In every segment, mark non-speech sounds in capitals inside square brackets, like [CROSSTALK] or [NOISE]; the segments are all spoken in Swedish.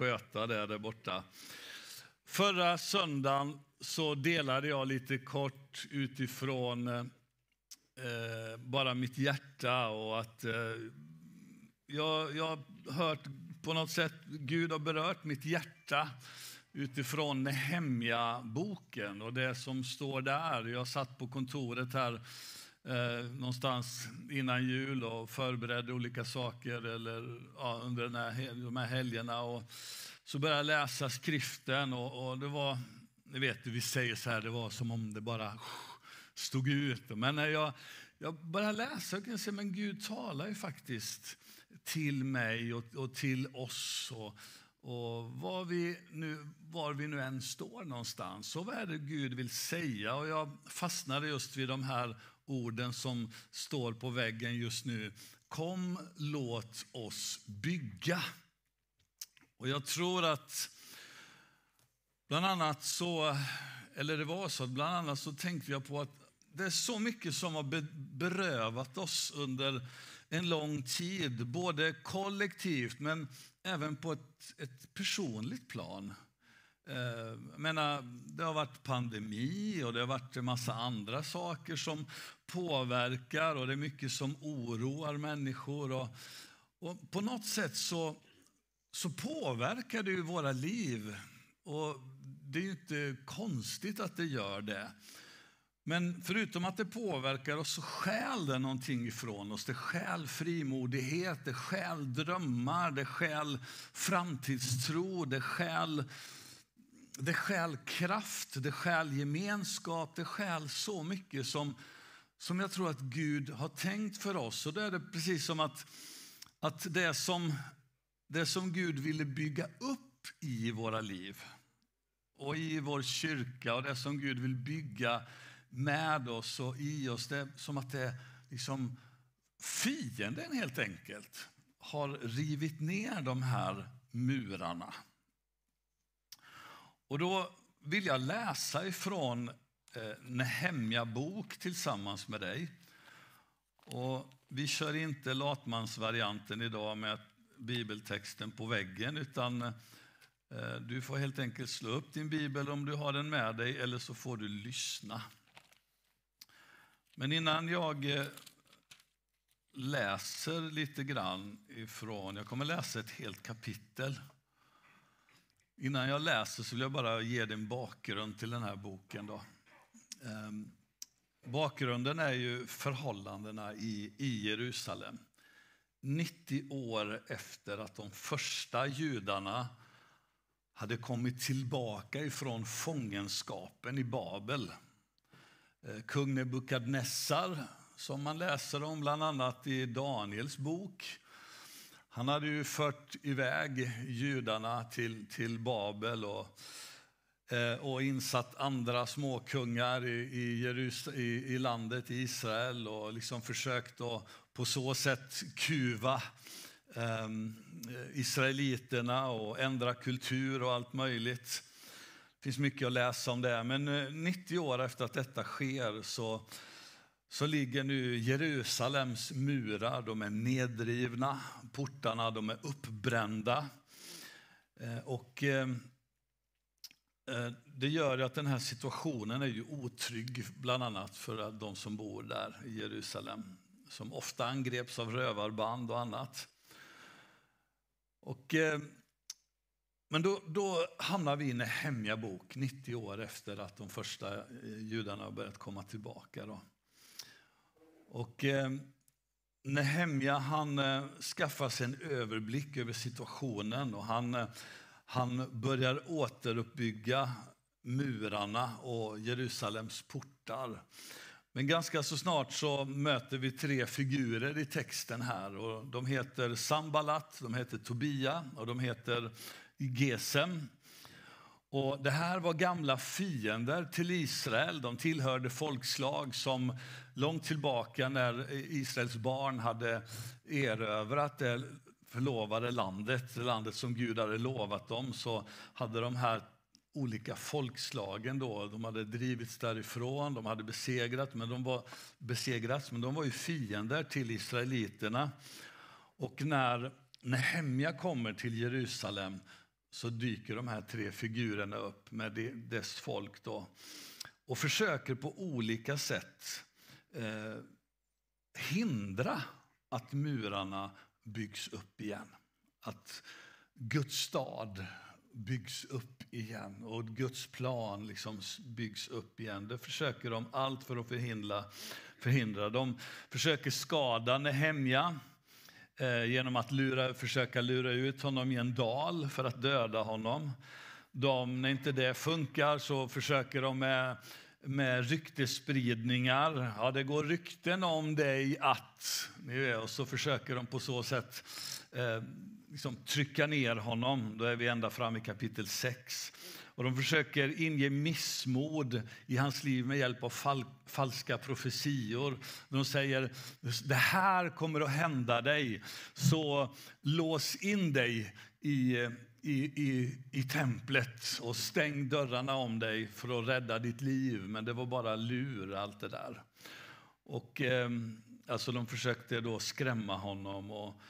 sköta det där borta. Förra söndagen så delade jag lite kort utifrån eh, bara mitt hjärta och att eh, jag, jag har hört på något sätt, Gud har berört mitt hjärta utifrån Nehemja-boken och det som står där. Jag satt på kontoret här eh, någonstans innan jul och förberedde olika saker eller, ja, under den här, de här helgerna. Och så började jag läsa skriften och, och det var, ni vet, vi säger så här, det var som om det bara stod ut. Men när jag, jag började läsa och kunde se, men Gud talar ju faktiskt till mig och, och till oss. Och, och var, vi nu, var vi nu än står någonstans, så vad är det Gud vill säga? Och jag fastnade just vid de här orden som står på väggen just nu. Kom, låt oss bygga. Och jag tror att bland annat så, eller det var så, bland annat så tänkte jag på att det är så mycket som har berövat oss under en lång tid, både kollektivt men även på ett, ett personligt plan. Eh, jag menar, det har varit pandemi och det har varit en massa andra saker som påverkar och det är mycket som oroar människor. Och, och på något sätt så, så påverkar det ju våra liv. Och det är ju inte konstigt att det gör det. Men förutom att det påverkar oss så stjäl det någonting ifrån oss. Det stjäl frimodighet, det stjäl drömmar, det stjäl framtidstro, det skäl, det skäl kraft, det skäl gemenskap, det skäl så mycket som, som jag tror att Gud har tänkt för oss. Och då är det precis som att, att det, som, det som Gud ville bygga upp i våra liv och i vår kyrka och det som Gud vill bygga med oss och i oss. Det är som att det liksom fienden helt enkelt har rivit ner de här murarna. Och då vill jag läsa ifrån eh, Nehemja bok tillsammans med dig. Och vi kör inte latmansvarianten idag med bibeltexten på väggen utan eh, du får helt enkelt slå upp din bibel om du har den med dig eller så får du lyssna. Men innan jag eh, läser lite grann ifrån, jag kommer läsa ett helt kapitel. Innan jag läser så vill jag bara ge dig en bakgrund till den här boken. Då. Ehm, bakgrunden är ju förhållandena i, i Jerusalem. 90 år efter att de första judarna hade kommit tillbaka ifrån fångenskapen i Babel ehm, kung Nebukadnessar, som man läser om bland annat i Daniels bok. Han hade ju fört iväg judarna till, till Babel och, eh, och insatt andra småkungar i, i, Jerus, i, i landet, i Israel och liksom försökt att på så sätt kuva eh, israeliterna och ändra kultur och allt möjligt. Det finns mycket att läsa om det, men eh, 90 år efter att detta sker så, så ligger nu Jerusalems murar, de är nedrivna, portarna de är uppbrända. Eh, och eh, eh, det gör att den här situationen är ju otrygg, bland annat för de som bor där i Jerusalem, som ofta angreps av rövarband och annat. Och men då, då hamnar vi i Nehemja bok 90 år efter att de första judarna har börjat komma tillbaka. Då. Och eh, Nehemja han eh, skaffar sig en överblick över situationen och han, eh, han börjar återuppbygga murarna och Jerusalems portar. Men ganska så snart så möter vi tre figurer i texten här. Och de heter Sambalat, de heter Tobia och de heter Gesem. Och det här var gamla fiender till Israel. De tillhörde folkslag som långt tillbaka när Israels barn hade erövrat det förlovade landet, landet som Gud hade lovat dem, så hade de här olika folkslagen då, de hade drivits därifrån, de hade besegrat, men de var, besegrats, men de var ju fiender till israeliterna. Och när Nehemja kommer till Jerusalem så dyker de här tre figurerna upp med dess folk då och försöker på olika sätt eh, hindra att murarna byggs upp igen. Att Guds stad byggs upp igen och Guds plan liksom byggs upp igen. Det försöker de allt för att förhindra. förhindra. De försöker skada Nehemja Eh, genom att lura, försöka lura ut honom i en dal för att döda honom. De, när inte det funkar så försöker de med med ryktespridningar. Ja, det går rykten om dig att... Och så försöker de på så sätt eh, liksom trycka ner honom. Då är vi ända fram i kapitel 6. Och de försöker inge missmod i hans liv med hjälp av fal falska profetior. De säger det här kommer att hända dig, så lås in dig i, i, i, i templet och stäng dörrarna om dig för att rädda ditt liv. Men det var bara lur, allt det där. Och, eh, alltså de försökte då skrämma honom. och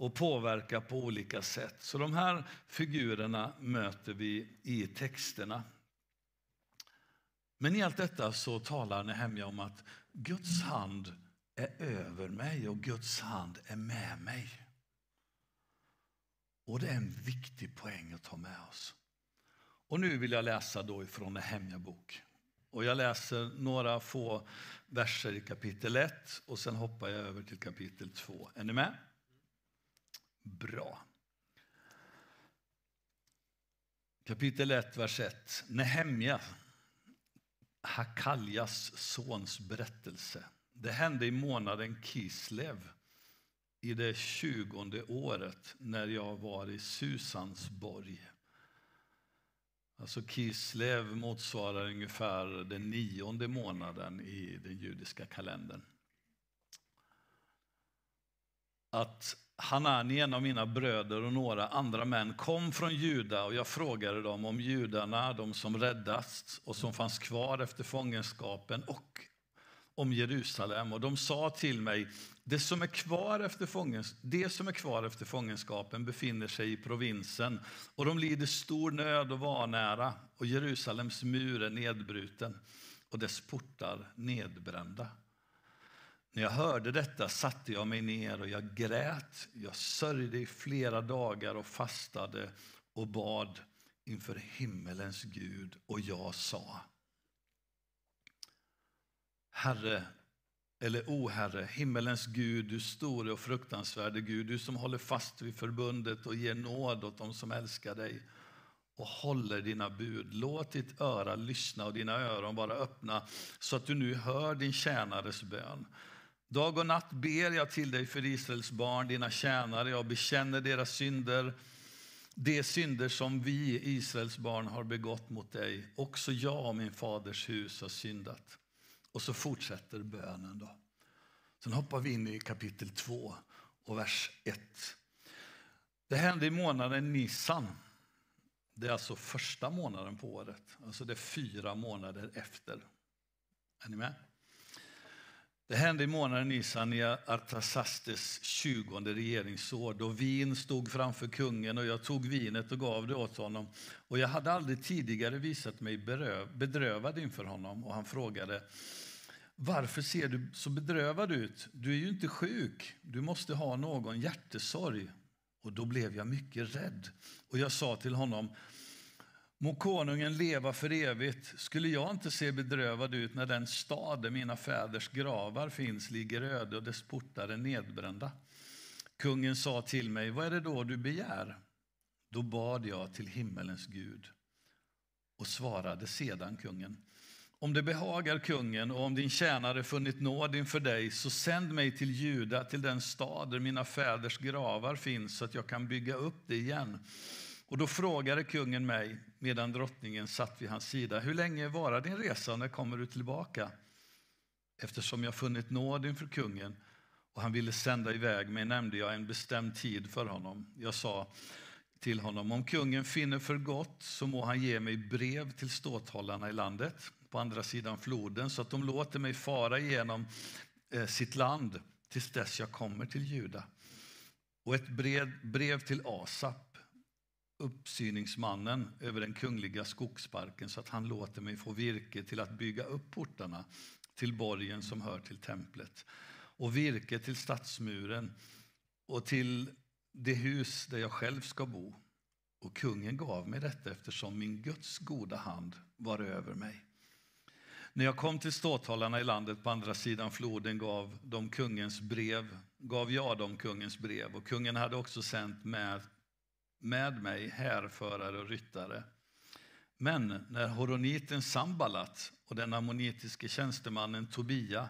och påverka på olika sätt. Så de här figurerna möter vi i texterna. Men i allt detta så talar Nehemja om att Guds hand är över mig och Guds hand är med mig. Och det är en viktig poäng att ta med oss. Och nu vill jag läsa då ifrån Nehemja bok. Och jag läser några få verser i kapitel 1 och sen hoppar jag över till kapitel 2. Är ni med? Bra. Kapitel 1, vers 1. Nehemja, Hakaljas sons berättelse. Det hände i månaden Kislev i det tjugonde året när jag var i Susans borg. Alltså Kislev motsvarar ungefär den nionde månaden i den judiska kalendern. Att Hanani, en av mina bröder och några andra män kom från Juda och jag frågade dem om judarna, de som räddats och som fanns kvar efter fångenskapen och om Jerusalem. Och de sa till mig, det som är kvar efter, fångens, det som är kvar efter fångenskapen befinner sig i provinsen och de lider stor nöd och vanära och Jerusalems mur är nedbruten och dess portar nedbrända. När jag hörde detta satte jag mig ner och jag grät. Jag sörjde i flera dagar och fastade och bad inför himmelens Gud och jag sa Herre, eller O Herre, himmelens Gud, du store och fruktansvärde Gud, du som håller fast vid förbundet och ger nåd åt dem som älskar dig och håller dina bud. Låt ditt öra lyssna och dina öron vara öppna så att du nu hör din tjänares bön. Dag och natt ber jag till dig för Israels barn, dina tjänare. Jag bekänner deras synder, de synder som vi, Israels barn, har begått mot dig. Också jag och min faders hus har syndat. Och så fortsätter bönen. då. Sen hoppar vi in i kapitel 2 och vers 1. Det hände i månaden Nisan. Det är alltså första månaden på året. Alltså det är fyra månader efter. Är ni med? Det hände i månaden Nisan i Artasastes 20 regeringsår då vin stod framför kungen och jag tog vinet och gav det åt honom. Och jag hade aldrig tidigare visat mig bedrövad inför honom och han frågade varför ser du så bedrövad ut? Du är ju inte sjuk. Du måste ha någon hjärtesorg. Och då blev jag mycket rädd. Och jag sa till honom, Må konungen leva för evigt. Skulle jag inte se bedrövad ut när den stad där mina fäders gravar finns ligger öde och dess portar är nedbrända? Kungen sa till mig, vad är det då du begär? Då bad jag till himmelens Gud och svarade sedan kungen. Om det behagar kungen och om din tjänare funnit nåd inför dig, så sänd mig till Juda, till den stad där mina fäders gravar finns, så att jag kan bygga upp det igen. Och då frågade kungen mig, medan drottningen satt vid hans sida, hur länge varar din resa och när kommer du tillbaka? Eftersom jag funnit nåd inför kungen och han ville sända iväg mig nämnde jag en bestämd tid för honom. Jag sa till honom, om kungen finner för gott så må han ge mig brev till ståthållarna i landet på andra sidan floden så att de låter mig fara igenom eh, sitt land tills dess jag kommer till Juda. Och ett brev, brev till Asap uppsyningsmannen över den kungliga skogsparken så att han låter mig få virke till att bygga upp portarna till borgen som hör till templet och virke till stadsmuren och till det hus där jag själv ska bo. Och kungen gav mig detta eftersom min Guds goda hand var över mig. När jag kom till ståthållarna i landet på andra sidan floden gav de kungens brev, gav jag dem kungens brev och kungen hade också sänt med, med mig härförare och ryttare. Men när horoniten Sambalat och den ammonitiske tjänstemannen Tobia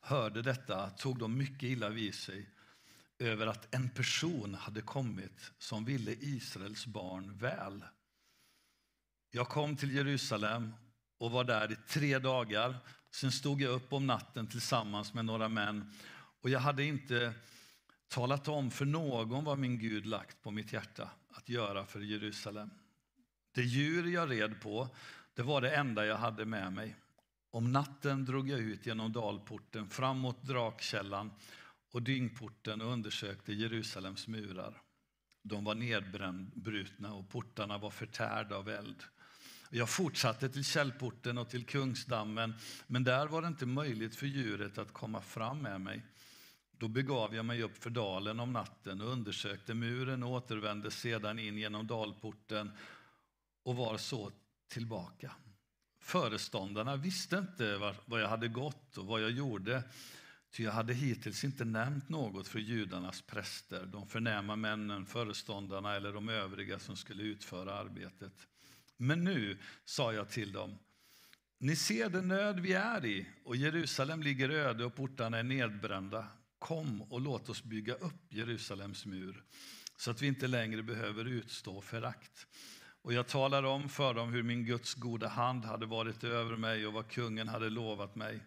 hörde detta tog de mycket illa vid sig över att en person hade kommit som ville Israels barn väl. Jag kom till Jerusalem och var där i tre dagar. Sen stod jag upp om natten tillsammans med några män och jag hade inte talat om för någon vad min Gud lagt på mitt hjärta att göra för Jerusalem. Det djur jag red på, det var det enda jag hade med mig. Om natten drog jag ut genom dalporten fram mot drakkällan och dyngporten och undersökte Jerusalems murar. De var nedbrutna och portarna var förtärda av eld. Jag fortsatte till källporten och till Kungsdammen, men där var det inte möjligt för djuret att komma fram med mig. Då begav jag mig upp för dalen om natten och undersökte muren och återvände sedan in genom dalporten och var så tillbaka. Föreståndarna visste inte var jag hade gått och vad jag gjorde, ty jag hade hittills inte nämnt något för judarnas präster, de förnäma männen, föreståndarna eller de övriga som skulle utföra arbetet. Men nu sa jag till dem, ni ser den nöd vi är i och Jerusalem ligger öde och portarna är nedbrända. Kom och låt oss bygga upp Jerusalems mur så att vi inte längre behöver utstå förakt. Och jag talar om för dem hur min Guds goda hand hade varit över mig och vad kungen hade lovat mig.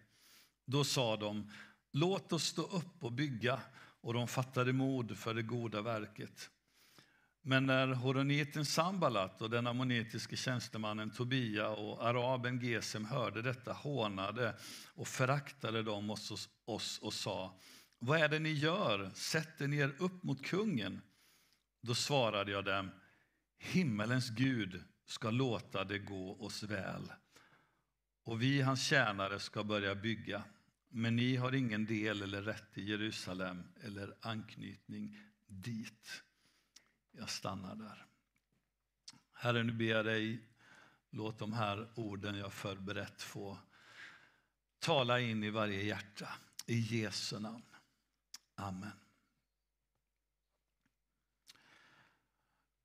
Då sa de, låt oss stå upp och bygga, och de fattade mod för det goda verket. Men när horoniten Sambalat och den ammonitiske tjänstemannen Tobia och araben Gesem hörde detta hånade och föraktade de oss, oss och sa vad är det ni gör? Sätter ni er upp mot kungen? Då svarade jag dem Himmelens Gud ska låta det gå oss väl och vi, hans tjänare, ska börja bygga. Men ni har ingen del eller rätt i Jerusalem eller anknytning dit. Jag stannar där. Herre, nu ber jag dig, låt de här orden jag förberett få tala in i varje hjärta. I Jesu namn. Amen.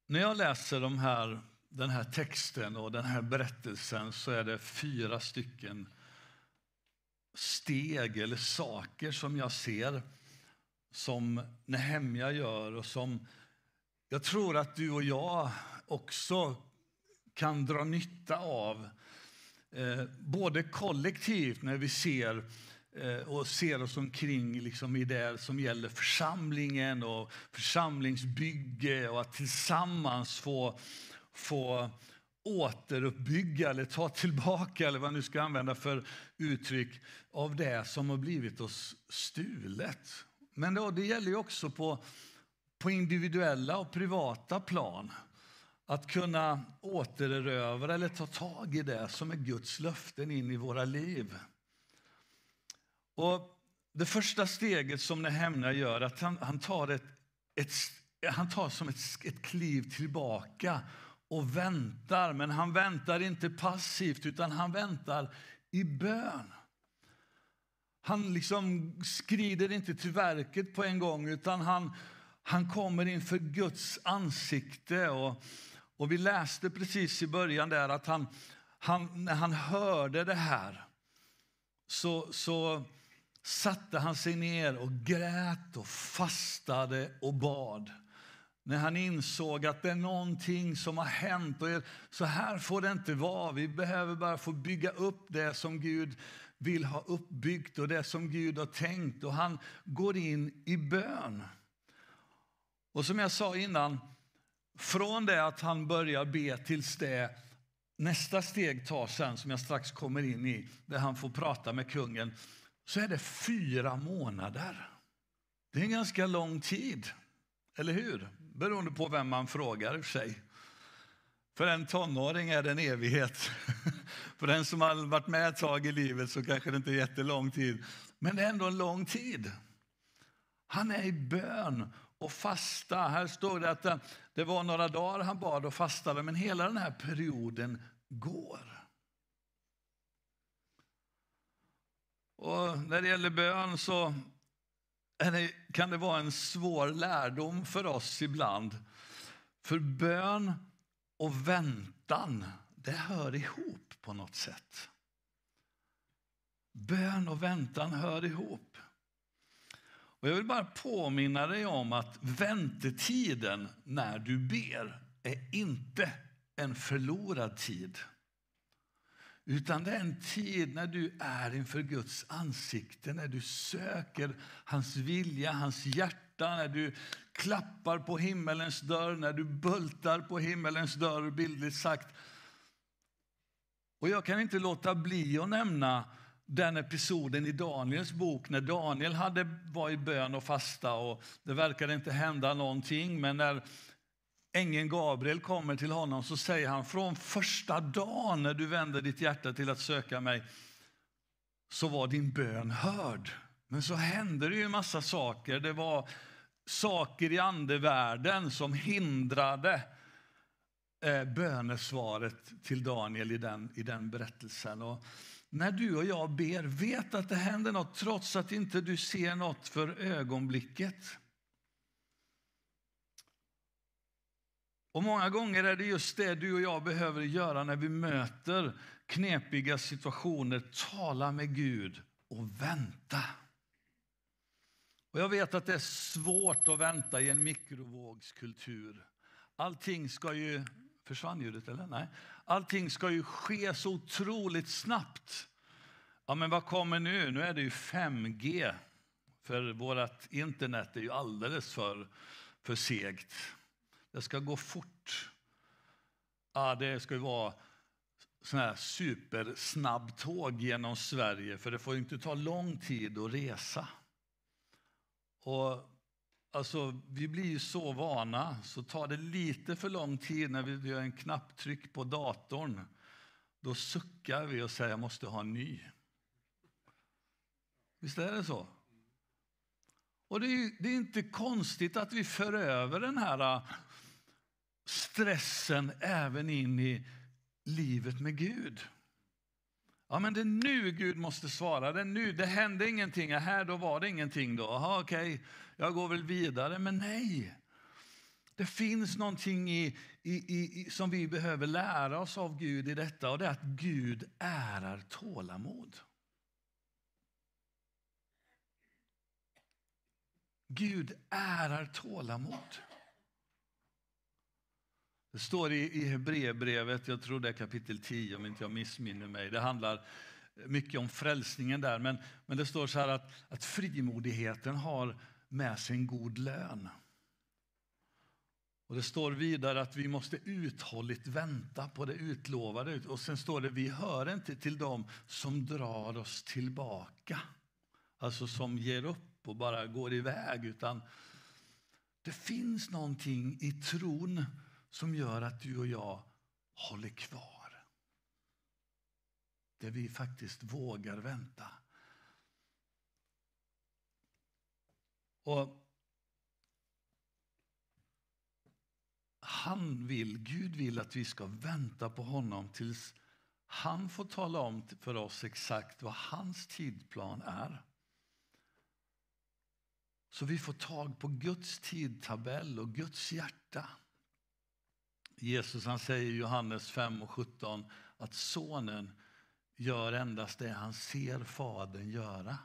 När jag läser de här, den här texten och den här berättelsen så är det fyra stycken steg eller saker som jag ser som Nehemja gör och som jag tror att du och jag också kan dra nytta av. Eh, både kollektivt när vi ser eh, Eh, och ser oss omkring liksom i det som gäller församlingen och församlingsbygge och att tillsammans få, få återuppbygga eller ta tillbaka eller vad man nu ska använda för uttryck av det som har blivit oss stulet. Men då, det gäller ju också på på individuella och privata plan att kunna återerövra eller ta tag i det som är Guds löften in i våra liv. Och Det första steget som Nehemja gör att han, han tar, ett, ett, han tar som ett, ett kliv tillbaka och väntar. Men han väntar inte passivt, utan han väntar i bön. Han liksom skrider inte till verket på en gång, utan han, han kommer inför Guds ansikte. Och, och vi läste precis i början där att han, han, när han hörde det här så, så satte han sig ner och grät och fastade och bad. När han insåg att det är någonting som har hänt. Och så här får det inte vara. Vi behöver bara få bygga upp det som Gud vill ha uppbyggt och det som Gud har tänkt. Och han går in i bön. Och som jag sa innan, från det att han börjar be tills det nästa steg tar sen, som jag strax kommer in i, där han får prata med kungen, så är det fyra månader. Det är en ganska lång tid, eller hur? beroende på vem man frågar i sig. För en tonåring är det en evighet. [LAUGHS] För den som har varit med ett tag i livet så kanske det inte är jättelång tid. Men det är ändå en lång tid. Han är i bön och fasta. Här står det att det var några dagar han bad och fastade, men hela den här perioden går. Och när det gäller bön så det, kan det vara en svår lärdom för oss ibland. För bön och väntan, det hör ihop på något sätt. Bön och väntan hör ihop. Och jag vill bara påminna dig om att väntetiden när du ber är inte en förlorad tid. Utan det är en tid när du är inför Guds ansikte, när du söker hans vilja, hans hjärta, när du klappar på himmelens dörr, när du bultar på himmelens dörr, bildligt sagt. Och jag kan inte låta bli att nämna den episoden i Daniels bok när Daniel hade, var i bön och fasta och det verkade inte hända någonting. Men när ängeln Gabriel kommer till honom så säger han från första dagen när du vände ditt hjärta till att söka mig så var din bön hörd. Men så hände det ju en massa saker. Det var saker i andevärlden som hindrade eh, bönesvaret till Daniel i den, i den berättelsen. Och när du och jag ber, vet att det händer något trots att inte du ser något för ögonblicket. Och Många gånger är det just det du och jag behöver göra när vi möter knepiga situationer. Tala med Gud och vänta. Och Jag vet att det är svårt att vänta i en mikrovågskultur. Allting ska ju... Försvann ljudet eller? Nej. Allting ska ju ske så otroligt snabbt. Ja, men vad kommer nu? Nu är det ju 5G. För vårt internet är ju alldeles för, för segt. Det ska gå fort. Ja, det ska ju vara sån här supersnabbtåg genom Sverige, för det får inte ta lång tid att resa. Och alltså, vi blir ju så vana, så tar det lite för lång tid när vi gör en knapptryck på datorn. Då suckar vi och säger jag måste ha en ny. Visst är det så? Och det är, det är inte konstigt att vi för över den här stressen även in i livet med Gud. Ja, men det är nu Gud måste svara. Det, är nu. det hände ingenting. Ja, här då var det ingenting. då. Aha, okej, jag går väl vidare. Men nej. Det finns någonting i, i, i, som vi behöver lära oss av Gud i detta och det är att Gud ärar tålamod. Gud ärar tålamod. Det står i, i Hebreerbrevet, jag tror det är kapitel 10 om inte jag missminner mig. Det handlar mycket om frälsningen där, men, men det står så här att, att frimodigheten har med sig en god lön. Och Det står vidare att vi måste uthålligt vänta på det utlovade. Och sen står det vi hör inte till dem som drar oss tillbaka. Alltså som ger upp och bara går iväg. Utan det finns någonting i tron som gör att du och jag håller kvar. Där vi faktiskt vågar vänta. Och han vill, Gud vill att vi ska vänta på honom tills han får tala om för oss exakt vad hans tidplan är. Så vi får tag på Guds tidtabell och Guds hjärta. Jesus han säger i Johannes 5 och 17 att sonen gör endast det han ser fadern göra.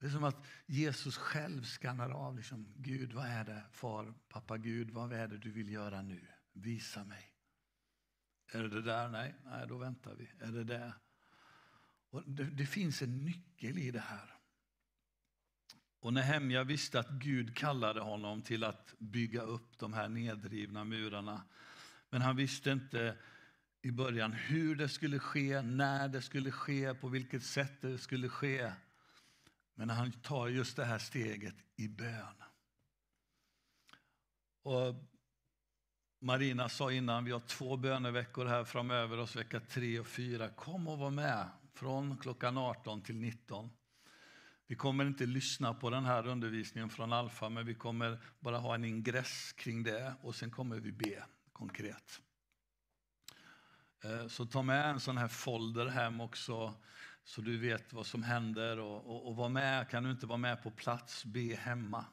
Det är som att Jesus själv skannar av. Liksom, Gud, vad är det? Far, pappa Gud, vad är det du vill göra nu? Visa mig. Är det det där? Nej, nej då väntar vi. Är det det? Och det, det finns en nyckel i det här. Och Nehemja visste att Gud kallade honom till att bygga upp de här nedrivna murarna. Men han visste inte i början hur det skulle ske, när det skulle ske, på vilket sätt det skulle ske. Men han tar just det här steget i bön. Och Marina sa innan, vi har två böneveckor här framöver oss, vecka 3 och 4. Kom och var med från klockan 18 till 19. Vi kommer inte lyssna på den här undervisningen från Alfa, men vi kommer bara ha en ingress kring det och sen kommer vi be konkret. Eh, så ta med en sån här folder hem också så du vet vad som händer och, och, och var med. Kan du inte vara med på plats, be hemma.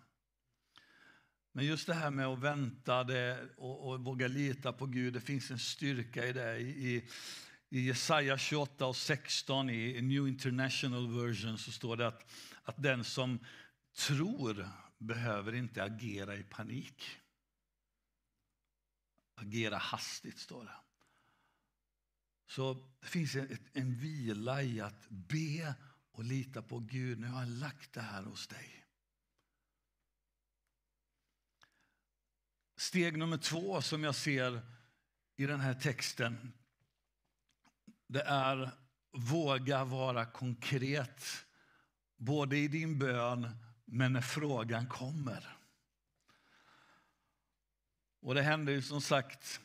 Men just det här med att vänta det, och, och våga lita på Gud, det finns en styrka i det. I, i i Jesaja 28 och 16 i New International Version så står det att, att den som tror behöver inte agera i panik. Agera hastigt, står det. Så det finns en, en vila i att be och lita på Gud. Nu har jag lagt det här hos dig. Steg nummer två som jag ser i den här texten det är våga vara konkret både i din bön men när frågan kommer. Och det hände ju som sagt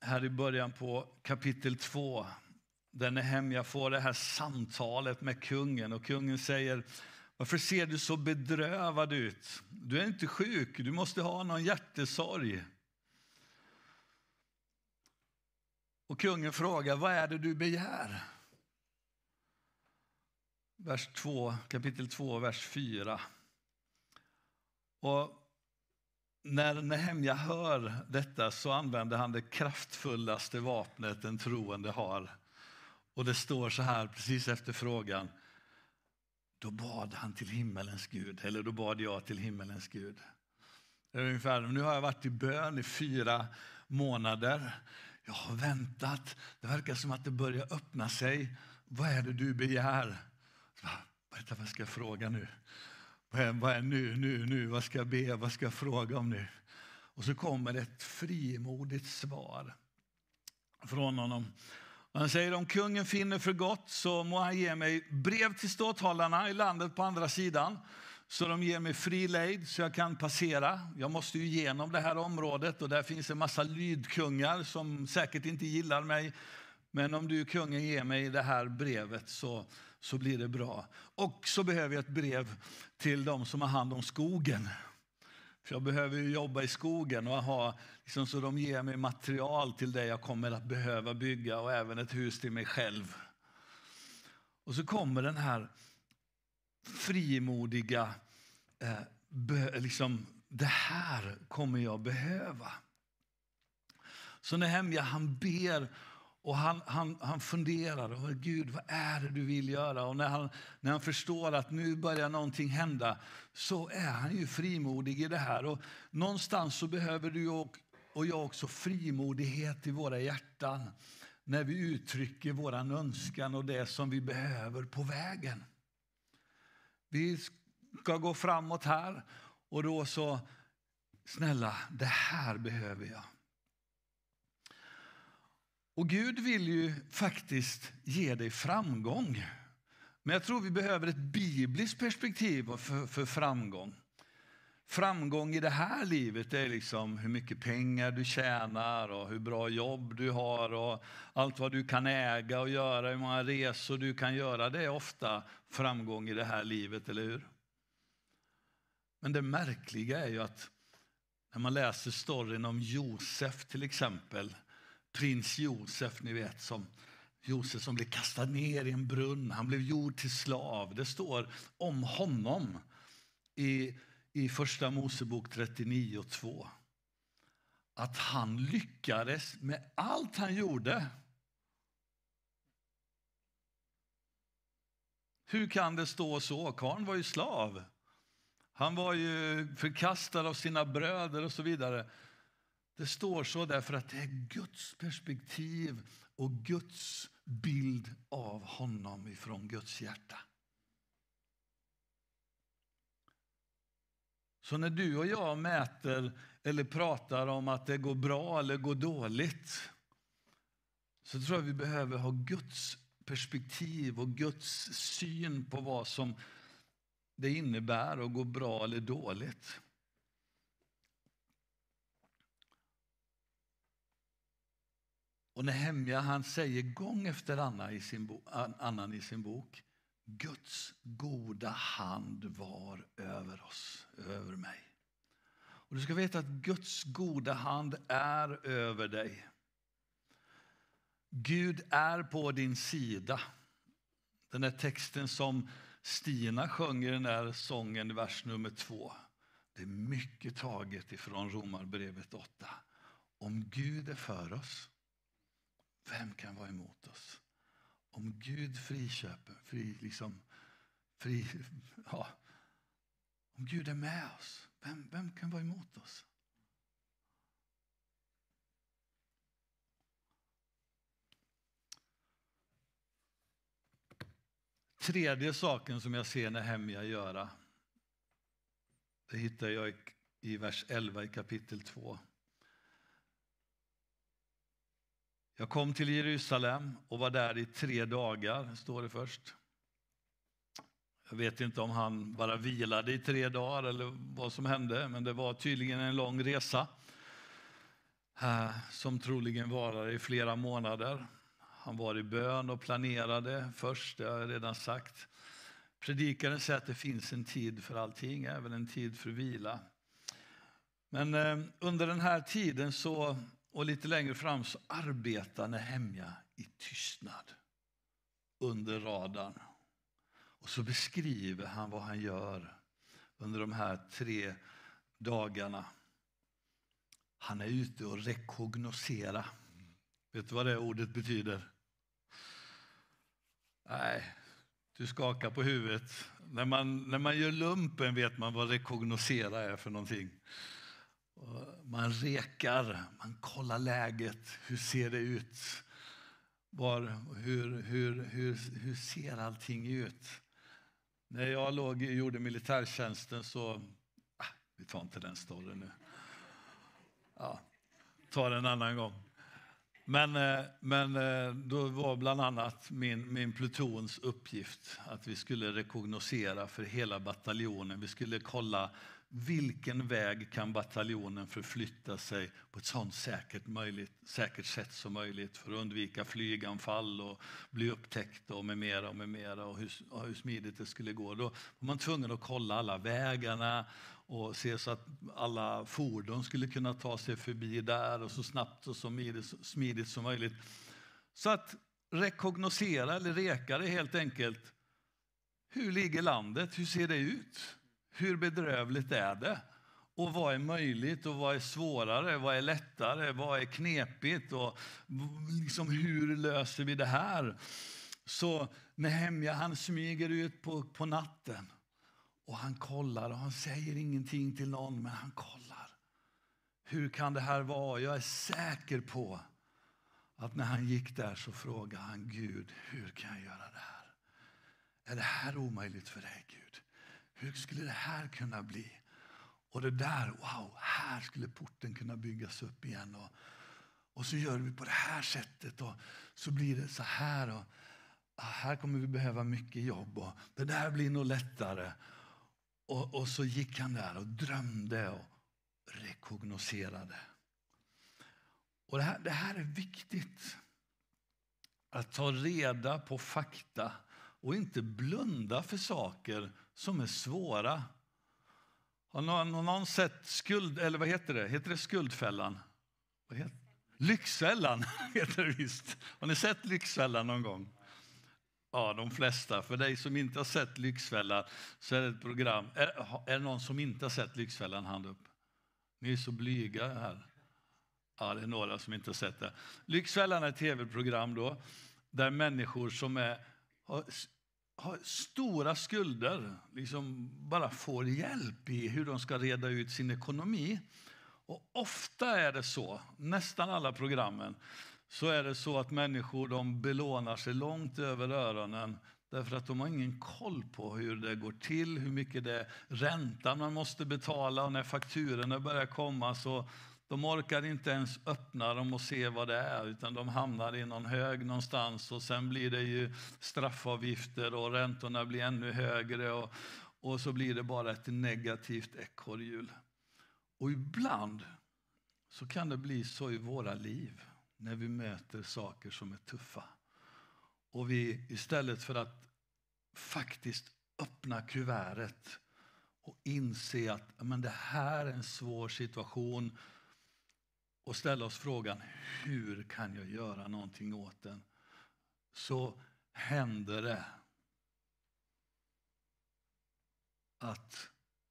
här i början på kapitel 2 där Nehemja får det här samtalet med kungen och kungen säger varför ser du så bedrövad ut? Du är inte sjuk, du måste ha någon hjärtesorg. Och kungen frågar, vad är det du begär? Vers 2, kapitel 2, vers 4. Och när Nehemja hör detta så använder han det kraftfullaste vapnet en troende har. Och det står så här precis efter frågan. Då bad han till himmelens Gud, eller då bad jag till himmelens Gud. Ungefär, nu har jag varit i bön i fyra månader. Jag har väntat. Det verkar som att det börjar öppna sig. Vad är det du begär? Vänta, vad ska jag fråga nu? Vad är, vad är nu, nu, nu? Vad ska jag be? Vad ska jag fråga om nu? Och så kommer ett frimodigt svar från honom. Han säger om kungen finner för gott så må han ge mig brev till ståthållarna i landet på andra sidan så de ger mig fri lejd så jag kan passera. Jag måste ju igenom det här området och där finns en massa lydkungar som säkert inte gillar mig. Men om du kungen ger mig det här brevet så, så blir det bra. Och så behöver jag ett brev till de som har hand om skogen. För jag behöver ju jobba i skogen och ha, liksom, så de ger mig material till det jag kommer att behöva bygga och även ett hus till mig själv. Och så kommer den här frimodiga, eh, be, liksom, det här kommer jag behöva. Så Nehemja han ber och han, han, han funderar. Och, Gud, vad är det du vill göra? Och när han, när han förstår att nu börjar någonting hända så är han ju frimodig i det här. Och någonstans så behöver du och, och jag också frimodighet i våra hjärtan när vi uttrycker vår önskan och det som vi behöver på vägen. Vi ska gå framåt här och då så, snälla, det här behöver jag. Och Gud vill ju faktiskt ge dig framgång. Men jag tror vi behöver ett bibliskt perspektiv för, för framgång. Framgång i det här livet är liksom hur mycket pengar du tjänar och hur bra jobb du har och allt vad du kan äga och göra, hur många resor du kan göra. Det är ofta framgång i det här livet, eller hur? Men det märkliga är ju att när man läser storyn om Josef till exempel, prins Josef, ni vet som Josef som blev kastad ner i en brunn, han blev gjord till slav. Det står om honom i i Första Mosebok 39 och 2. Att han lyckades med allt han gjorde. Hur kan det stå så? Karn var ju slav. Han var ju förkastad av sina bröder och så vidare. Det står så därför att det är Guds perspektiv och Guds bild av honom ifrån Guds hjärta. Så när du och jag mäter eller pratar om att det går bra eller går dåligt så tror jag vi behöver ha Guds perspektiv och Guds syn på vad som det innebär att gå bra eller dåligt. Och Nehemja han säger gång efter annan i sin, bo, annan i sin bok Guds goda hand var över oss, över mig. Och Du ska veta att Guds goda hand är över dig. Gud är på din sida. Den där texten som Stina sjunger den där sången i vers nummer två. Det är mycket taget ifrån Romarbrevet 8. Om Gud är för oss, vem kan vara emot oss? Om Gud friköper, fri, liksom, fri, [LAUGHS] ja. om Gud är med oss, vem, vem kan vara emot oss? Tredje saken som jag ser Nehemja göra, det hittar jag i vers 11 i kapitel 2. Jag kom till Jerusalem och var där i tre dagar, står det först. Jag vet inte om han bara vilade i tre dagar eller vad som hände, men det var tydligen en lång resa eh, som troligen varade i flera månader. Han var i bön och planerade först, det har jag redan sagt. Predikaren säger att det finns en tid för allting, även en tid för vila. Men eh, under den här tiden så och lite längre fram så arbetar Nehemja i tystnad under radarn. Och så beskriver han vad han gör under de här tre dagarna. Han är ute och rekognosera. Vet du vad det ordet betyder? Nej, du skakar på huvudet. När man, när man gör lumpen vet man vad rekognosera är för någonting. Man rekar, man kollar läget. Hur ser det ut? Var, hur, hur, hur, hur ser allting ut? När jag låg, gjorde militärtjänsten så... Ah, vi tar inte den storyn nu. Ja, tar en annan gång. Men, eh, men eh, då var bland annat min, min plutons uppgift att vi skulle rekognosera för hela bataljonen. Vi skulle kolla vilken väg kan bataljonen förflytta sig på ett sådant säkert, möjligt, säkert sätt som möjligt för att undvika flyganfall och bli upptäckt och med mera och med mera och hur, och hur smidigt det skulle gå. Då var man tvungen att kolla alla vägarna och se så att alla fordon skulle kunna ta sig förbi där och så snabbt och så smidigt, smidigt som möjligt. Så att rekognosera eller reka det helt enkelt. Hur ligger landet? Hur ser det ut? Hur bedrövligt är det? Och vad är möjligt och vad är svårare? Vad är lättare? Vad är knepigt? Och liksom, hur löser vi det här? Så Nehemja han smyger ut på, på natten och han kollar och han säger ingenting till någon, men han kollar. Hur kan det här vara? Jag är säker på att när han gick där så frågade han Gud, hur kan jag göra det här? Är det här omöjligt för dig Gud? Hur skulle det här kunna bli? Och det där, wow, här skulle porten kunna byggas upp igen. Och, och så gör vi på det här sättet och så blir det så här. Och, ah, här kommer vi behöva mycket jobb och det där blir nog lättare. Och, och så gick han där och drömde och rekognoserade. Och det här, det här är viktigt. Att ta reda på fakta och inte blunda för saker som är svåra. Har någon, har någon sett skuld, eller vad heter det? Heter det Skuldfällan? Vad heter? Lyxfällan [LAUGHS] heter det visst. Har ni sett Lyxfällan någon gång? Ja, de flesta. För dig som inte har sett Lyxfällan så är det ett program. Är, är det någon som inte har sett Lyxfällan? Hand upp. Ni är så blyga här. Ja, det är några som inte har sett det. Lyxfällan är ett tv-program då, där människor som är, har har stora skulder liksom bara får hjälp i hur de ska reda ut sin ekonomi. Och ofta är det så, nästan alla programmen, så är det så att människor de belånar sig långt över öronen därför att de har ingen koll på hur det går till, hur mycket det är räntan man måste betala och när fakturorna börjar komma så de orkar inte ens öppna dem och se vad det är, utan de hamnar i någon hög någonstans och sen blir det ju straffavgifter och räntorna blir ännu högre och, och så blir det bara ett negativt ekorrhjul. Och ibland så kan det bli så i våra liv. när vi möter saker som är tuffa. Och vi istället för att faktiskt öppna kuvertet och inse att men det här är en svår situation och ställa oss frågan hur kan jag göra någonting åt den? Så händer det att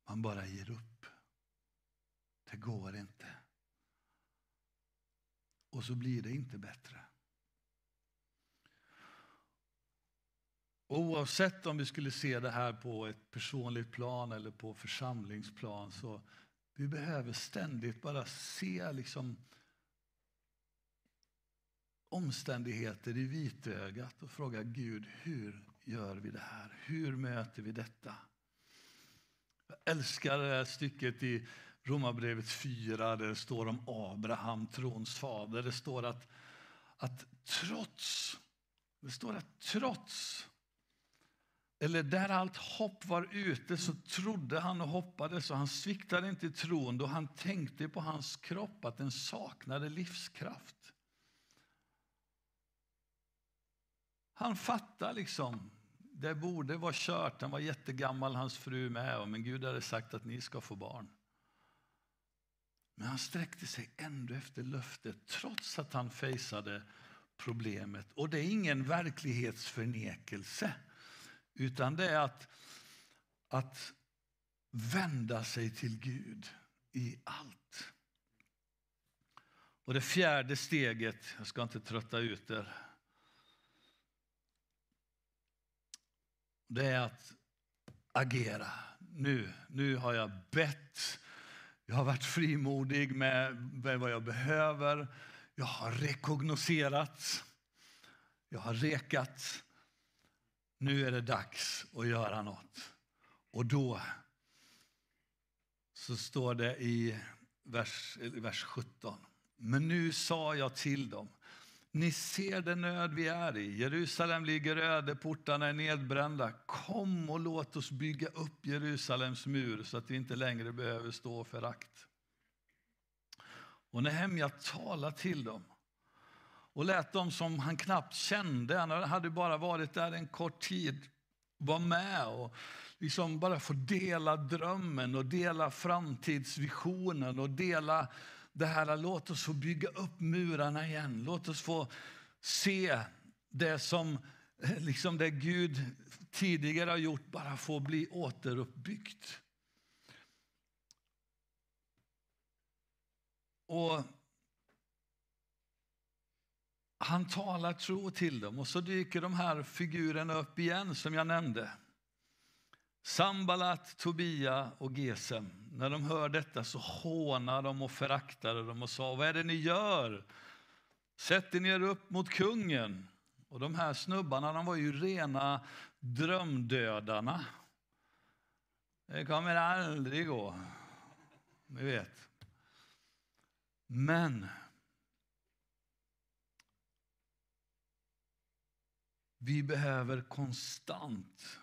man bara ger upp. Det går inte. Och så blir det inte bättre. Oavsett om vi skulle se det här på ett personligt plan eller på församlingsplan så vi behöver ständigt bara se liksom omständigheter i vitögat och fråga Gud, hur gör vi det här? Hur möter vi detta? Jag älskar det här stycket i Romarbrevet 4 där det står om Abraham, trons fader. Det står att, att trots, det står att trots eller där allt hopp var ute så trodde han och hoppades och han sviktade inte i tron då han tänkte på hans kropp att den saknade livskraft. Han fattade liksom, det borde vara kört, han var jättegammal hans fru med men Gud hade sagt att ni ska få barn. Men han sträckte sig ändå efter löftet trots att han fejsade problemet. Och det är ingen verklighetsförnekelse. Utan det är att, att vända sig till Gud i allt. Och det fjärde steget, jag ska inte trötta ut er. Det är att agera. Nu, nu har jag bett. Jag har varit frimodig med, med vad jag behöver. Jag har rekognoserat. Jag har rekat nu är det dags att göra något. Och då så står det i vers, vers 17. Men nu sa jag till dem, ni ser den nöd vi är i. Jerusalem ligger öde, portarna är nedbrända. Kom och låt oss bygga upp Jerusalems mur så att vi inte längre behöver stå förakt. Och Nehemja talar till dem och lät dem som han knappt kände, han hade bara varit där en kort tid, vara med och liksom bara få dela drömmen och dela framtidsvisionen och dela det här, låt oss få bygga upp murarna igen. Låt oss få se det som liksom det Gud tidigare har gjort bara få bli återuppbyggt. Och han talar tro till dem och så dyker de här figurerna upp igen som jag nämnde. Sambalat, Tobia och Gesem. När de hör detta så hånar de och föraktade dem och sa, vad är det ni gör? Sätter ni er upp mot kungen? Och de här snubbarna de var ju rena drömdödarna. Det kommer aldrig gå. Ni vet. Men Vi behöver konstant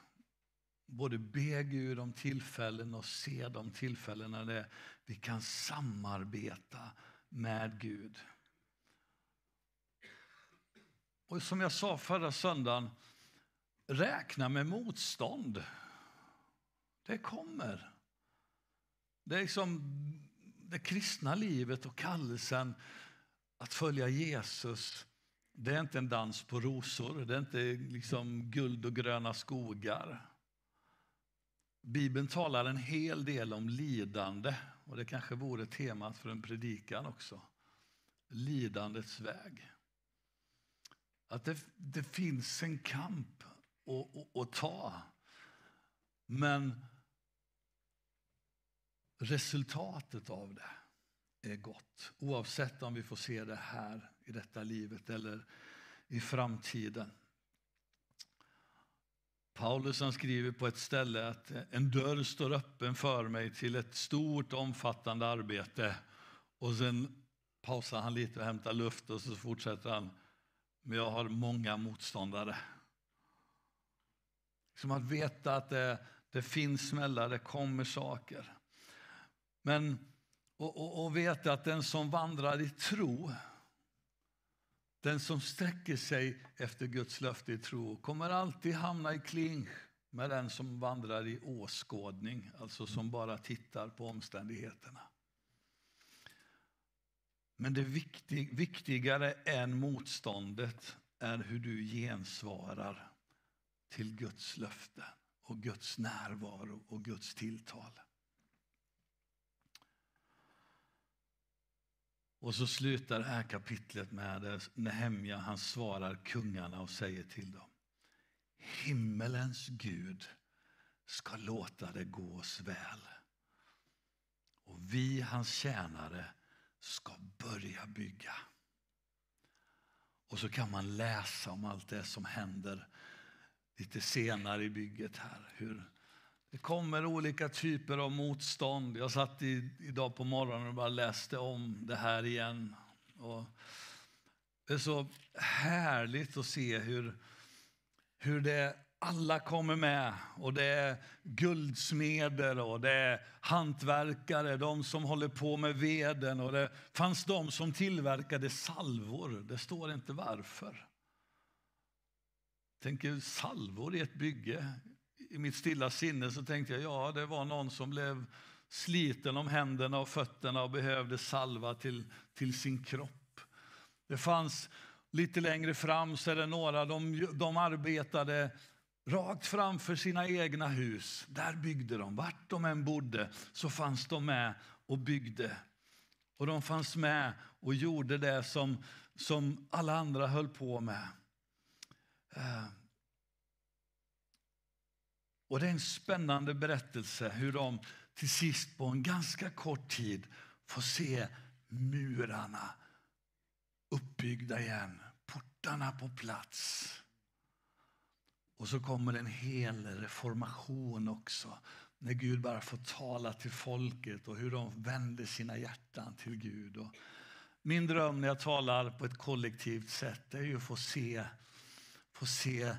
både be Gud om tillfällen och se de tillfällena där vi kan samarbeta med Gud. Och som jag sa förra söndagen, räkna med motstånd. Det kommer. Det är liksom det kristna livet och kallelsen att följa Jesus det är inte en dans på rosor, det är inte liksom guld och gröna skogar. Bibeln talar en hel del om lidande och det kanske vore temat för en predikan också. Lidandets väg. Att det, det finns en kamp att, att ta. Men resultatet av det är gott. Oavsett om vi får se det här i detta livet eller i framtiden. Paulus han skriver på ett ställe att en dörr står öppen för mig till ett stort omfattande arbete. Och sen pausar han lite och hämtar luft och så fortsätter han. Men jag har många motståndare. Som att veta att det, det finns smällar, det kommer saker. Men och, och, och veta att den som vandrar i tro den som sträcker sig efter Guds löfte i tro kommer alltid hamna i kling med den som vandrar i åskådning, alltså som bara tittar på omständigheterna. Men det viktig, viktigare än motståndet är hur du gensvarar till Guds löfte och Guds närvaro och Guds tilltal. Och så slutar det här kapitlet med Nehemja, han svarar kungarna och säger till dem. Himmelens Gud ska låta det gå oss väl. Och vi, hans tjänare, ska börja bygga. Och så kan man läsa om allt det som händer lite senare i bygget här. Hur det kommer olika typer av motstånd. Jag satt i, idag på morgonen och bara läste om det här igen. Och det är så härligt att se hur, hur det alla kommer med. Och det är guldsmeder och det är hantverkare, de som håller på med veden. Och det fanns de som tillverkade salvor. Det står inte varför. Tänker salvor i ett bygge. I mitt stilla sinne så tänkte jag, ja det var någon som blev sliten om händerna och fötterna och behövde salva till, till sin kropp. Det fanns lite längre fram så är det några, de, de arbetade rakt framför sina egna hus. Där byggde de. Vart de än bodde så fanns de med och byggde. Och de fanns med och gjorde det som, som alla andra höll på med. Eh, och det är en spännande berättelse hur de till sist på en ganska kort tid får se murarna uppbyggda igen, portarna på plats. Och så kommer en hel reformation också. När Gud bara får tala till folket och hur de vänder sina hjärtan till Gud. Och min dröm när jag talar på ett kollektivt sätt är ju att få se, få se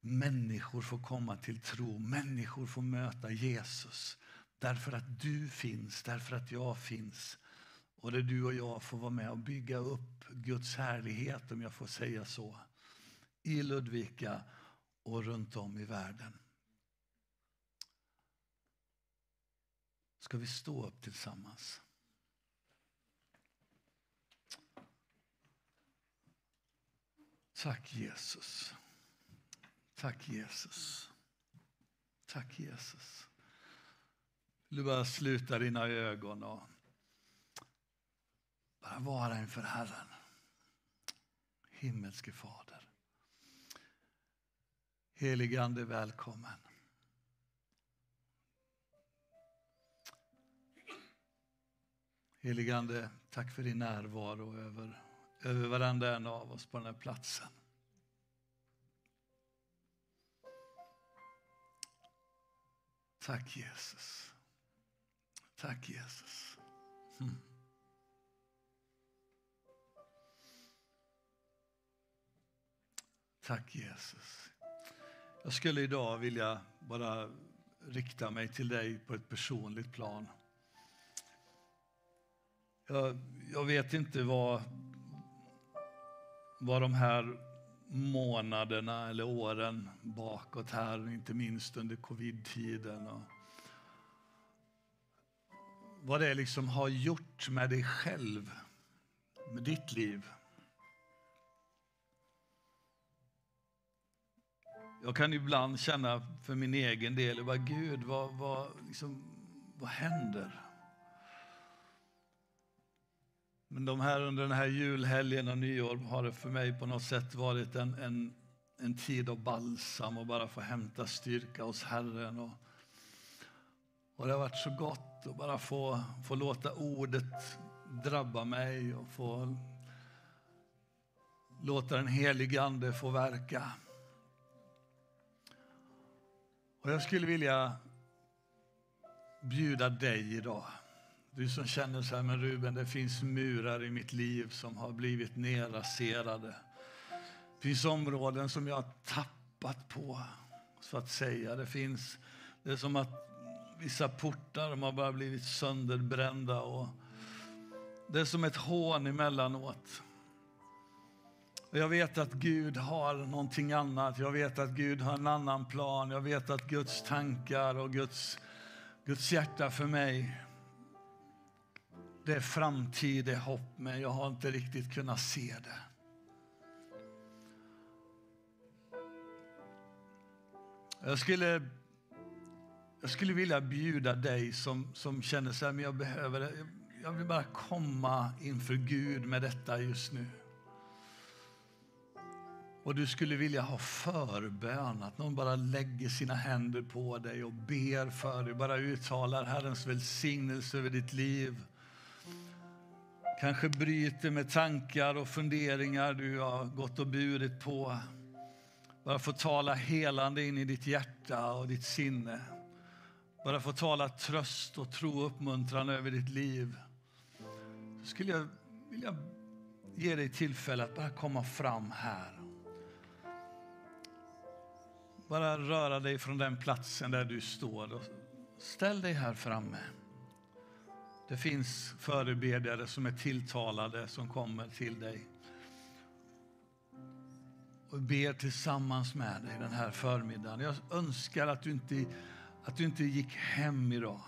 människor får komma till tro. Människor får möta Jesus. Därför att du finns, därför att jag finns. Och där du och jag får vara med och bygga upp Guds härlighet, om jag får säga så, i Ludvika och runt om i världen. Ska vi stå upp tillsammans? Tack Jesus. Tack Jesus. Tack Jesus. Vill Du bara sluta dina ögon och bara vara inför Herren. Himmelske Fader. Helige Ande, välkommen. Helige Ande, tack för din närvaro över, över varenda en av oss på den här platsen. Tack Jesus. Tack Jesus. Mm. Tack Jesus. Jag skulle idag vilja bara rikta mig till dig på ett personligt plan. Jag, jag vet inte vad, vad de här månaderna eller åren bakåt här, inte minst under covid-tiden. Och vad det liksom har gjort med dig själv, med ditt liv. Jag kan ibland känna för min egen del, bara, Gud, vad, vad, liksom, vad händer? Men de här, under den här julhelgen och nyår har det för mig på något sätt varit en, en, en tid av balsam och bara få hämta styrka hos Herren. Och, och det har varit så gott att bara få, få låta ordet drabba mig och få låta den helige Ande få verka. Och jag skulle vilja bjuda dig idag. Du som känner så här, men Ruben, det finns murar i mitt liv som har blivit nerraserade. Det finns områden som jag har tappat på, så att säga. Det finns, det är som att vissa portar de har bara blivit sönderbrända. Och det är som ett hån emellanåt. Och jag vet att Gud har någonting annat. Jag vet att Gud har en annan plan. Jag vet att Guds tankar och Guds, Guds hjärta för mig det är framtid, det är hopp, men jag har inte riktigt kunnat se det. Jag skulle, jag skulle vilja bjuda dig som, som känner så här, men jag behöver det. Jag vill bara komma inför Gud med detta just nu. Och du skulle vilja ha förbön, att någon bara lägger sina händer på dig och ber för dig, bara uttalar Herrens välsignelse över ditt liv. Kanske bryter med tankar och funderingar du har gått och burit på. Bara få tala helande in i ditt hjärta och ditt sinne. Bara få tala tröst och tro och uppmuntran över ditt liv. Så skulle jag vilja ge dig tillfälle att bara komma fram här. Bara röra dig från den platsen där du står. Ställ dig här framme. Det finns förebedjare som är tilltalade som kommer till dig och ber tillsammans med dig den här förmiddagen. Jag önskar att du inte, att du inte gick hem idag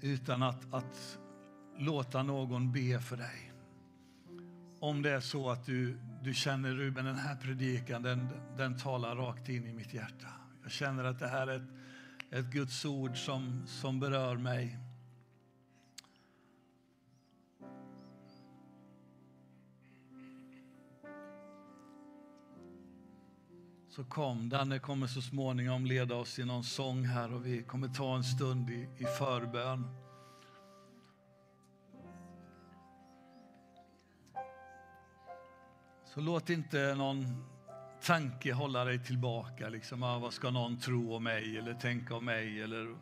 utan att, att låta någon be för dig. Om det är så att du, du känner Ruben, den här predikan den, den talar rakt in i mitt hjärta. Jag känner att det här är ett, ett Guds ord som, som berör mig. Så kom, Danne kommer så småningom leda oss i någon sång här och vi kommer ta en stund i, i förbön. Så låt inte någon tanke hålla dig tillbaka. Liksom, ah, vad ska någon tro om mig eller tänka om mig? Eller